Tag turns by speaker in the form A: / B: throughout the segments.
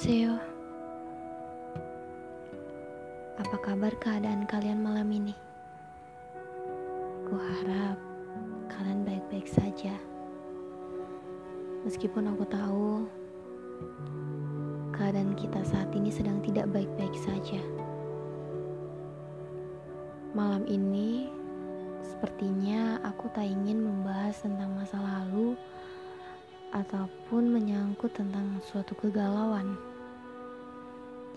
A: Annyeonghaseyo Apa kabar keadaan kalian malam ini? Ku harap kalian baik-baik saja Meskipun aku tahu Keadaan kita saat ini sedang tidak baik-baik saja Malam ini Sepertinya aku tak ingin membahas tentang masa lalu ataupun menyangkut tentang suatu kegalauan.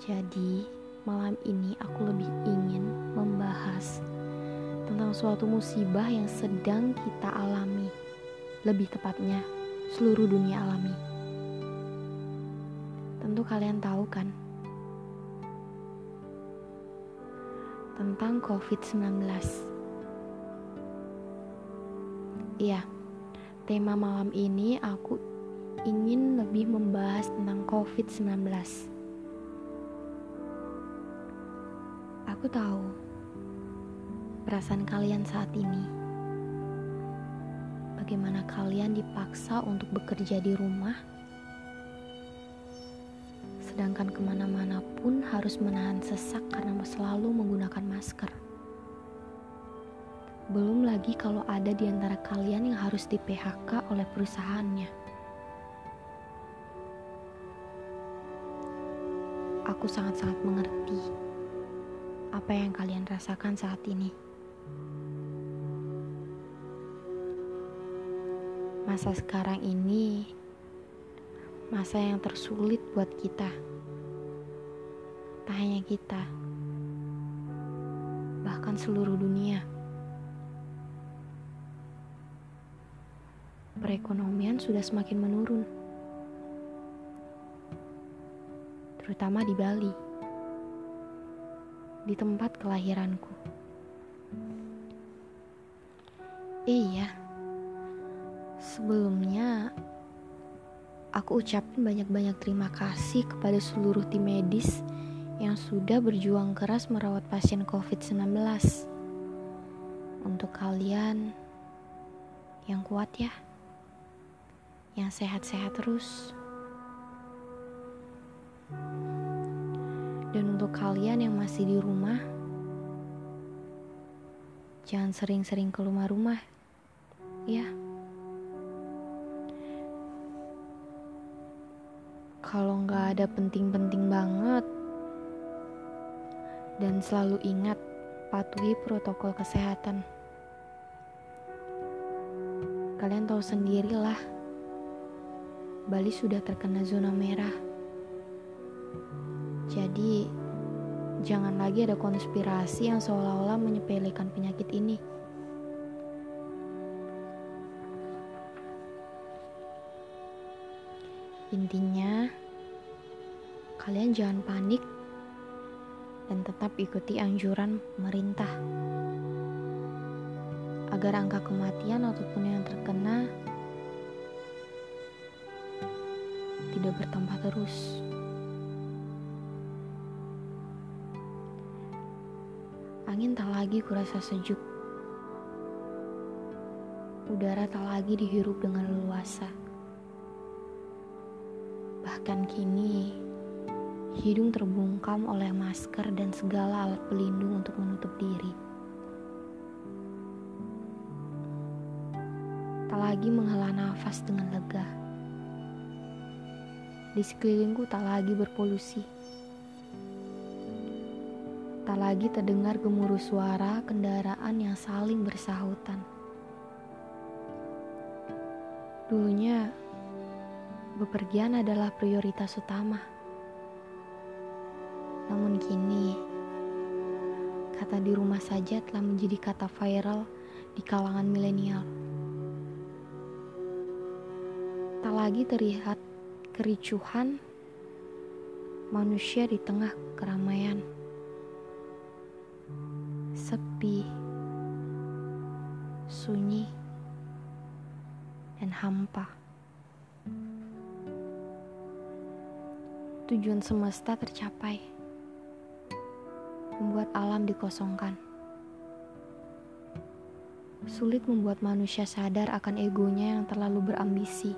A: Jadi, malam ini aku lebih ingin membahas tentang suatu musibah yang sedang kita alami. Lebih tepatnya, seluruh dunia alami. Tentu kalian tahu kan tentang COVID-19. Iya, tema malam ini aku ingin lebih membahas tentang COVID-19. Aku tahu perasaan kalian saat ini. Bagaimana kalian dipaksa untuk bekerja di rumah, sedangkan ke mana-mana pun harus menahan sesak karena selalu menggunakan masker. Belum lagi kalau ada di antara kalian yang harus di PHK oleh perusahaannya. Aku sangat-sangat mengerti apa yang kalian rasakan saat ini. Masa sekarang ini masa yang tersulit buat kita. Tak hanya kita, bahkan seluruh dunia. perekonomian sudah semakin menurun, terutama di Bali, di tempat kelahiranku. Iya, sebelumnya aku ucapin banyak-banyak terima kasih kepada seluruh tim medis yang sudah berjuang keras merawat pasien COVID-19. Untuk kalian yang kuat ya yang sehat-sehat terus. Dan untuk kalian yang masih di rumah, jangan sering-sering keluar rumah, ya. Kalau nggak ada penting-penting banget, dan selalu ingat patuhi protokol kesehatan. Kalian tahu sendirilah Bali sudah terkena zona merah. Jadi, jangan lagi ada konspirasi yang seolah-olah menyepelekan penyakit ini. Intinya, kalian jangan panik dan tetap ikuti anjuran pemerintah agar angka kematian ataupun yang terkena tidak bertambah terus. Angin tak lagi kurasa sejuk. Udara tak lagi dihirup dengan leluasa. Bahkan kini, hidung terbungkam oleh masker dan segala alat pelindung untuk menutup diri. Tak lagi menghela nafas dengan lega di sekelilingku tak lagi berpolusi. Tak lagi terdengar gemuruh suara kendaraan yang saling bersahutan. Dulunya, bepergian adalah prioritas utama. Namun kini, kata di rumah saja telah menjadi kata viral di kalangan milenial. Tak lagi terlihat kericuhan manusia di tengah keramaian. Sepi, sunyi, dan hampa. Tujuan semesta tercapai, membuat alam dikosongkan. Sulit membuat manusia sadar akan egonya yang terlalu berambisi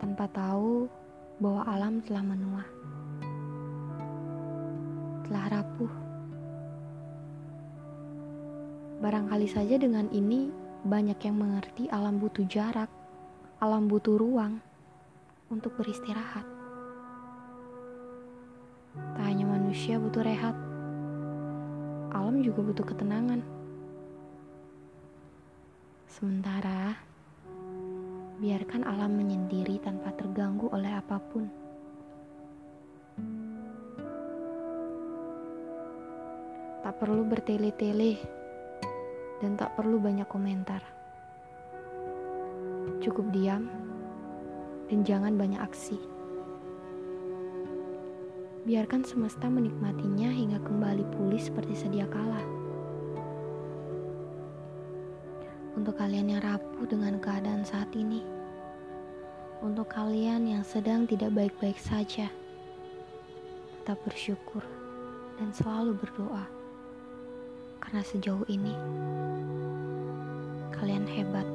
A: tanpa tahu bahwa alam telah menua, telah rapuh. Barangkali saja dengan ini banyak yang mengerti alam butuh jarak, alam butuh ruang untuk beristirahat. Tak hanya manusia butuh rehat, alam juga butuh ketenangan. Sementara biarkan alam menyendiri tanpa terganggu oleh apa pun. Tak perlu bertele-tele dan tak perlu banyak komentar. Cukup diam dan jangan banyak aksi. Biarkan semesta menikmatinya hingga kembali pulih seperti sedia kala. Untuk kalian yang rapuh dengan keadaan saat ini, untuk kalian yang sedang tidak baik-baik saja, tetap bersyukur dan selalu berdoa, karena sejauh ini kalian hebat.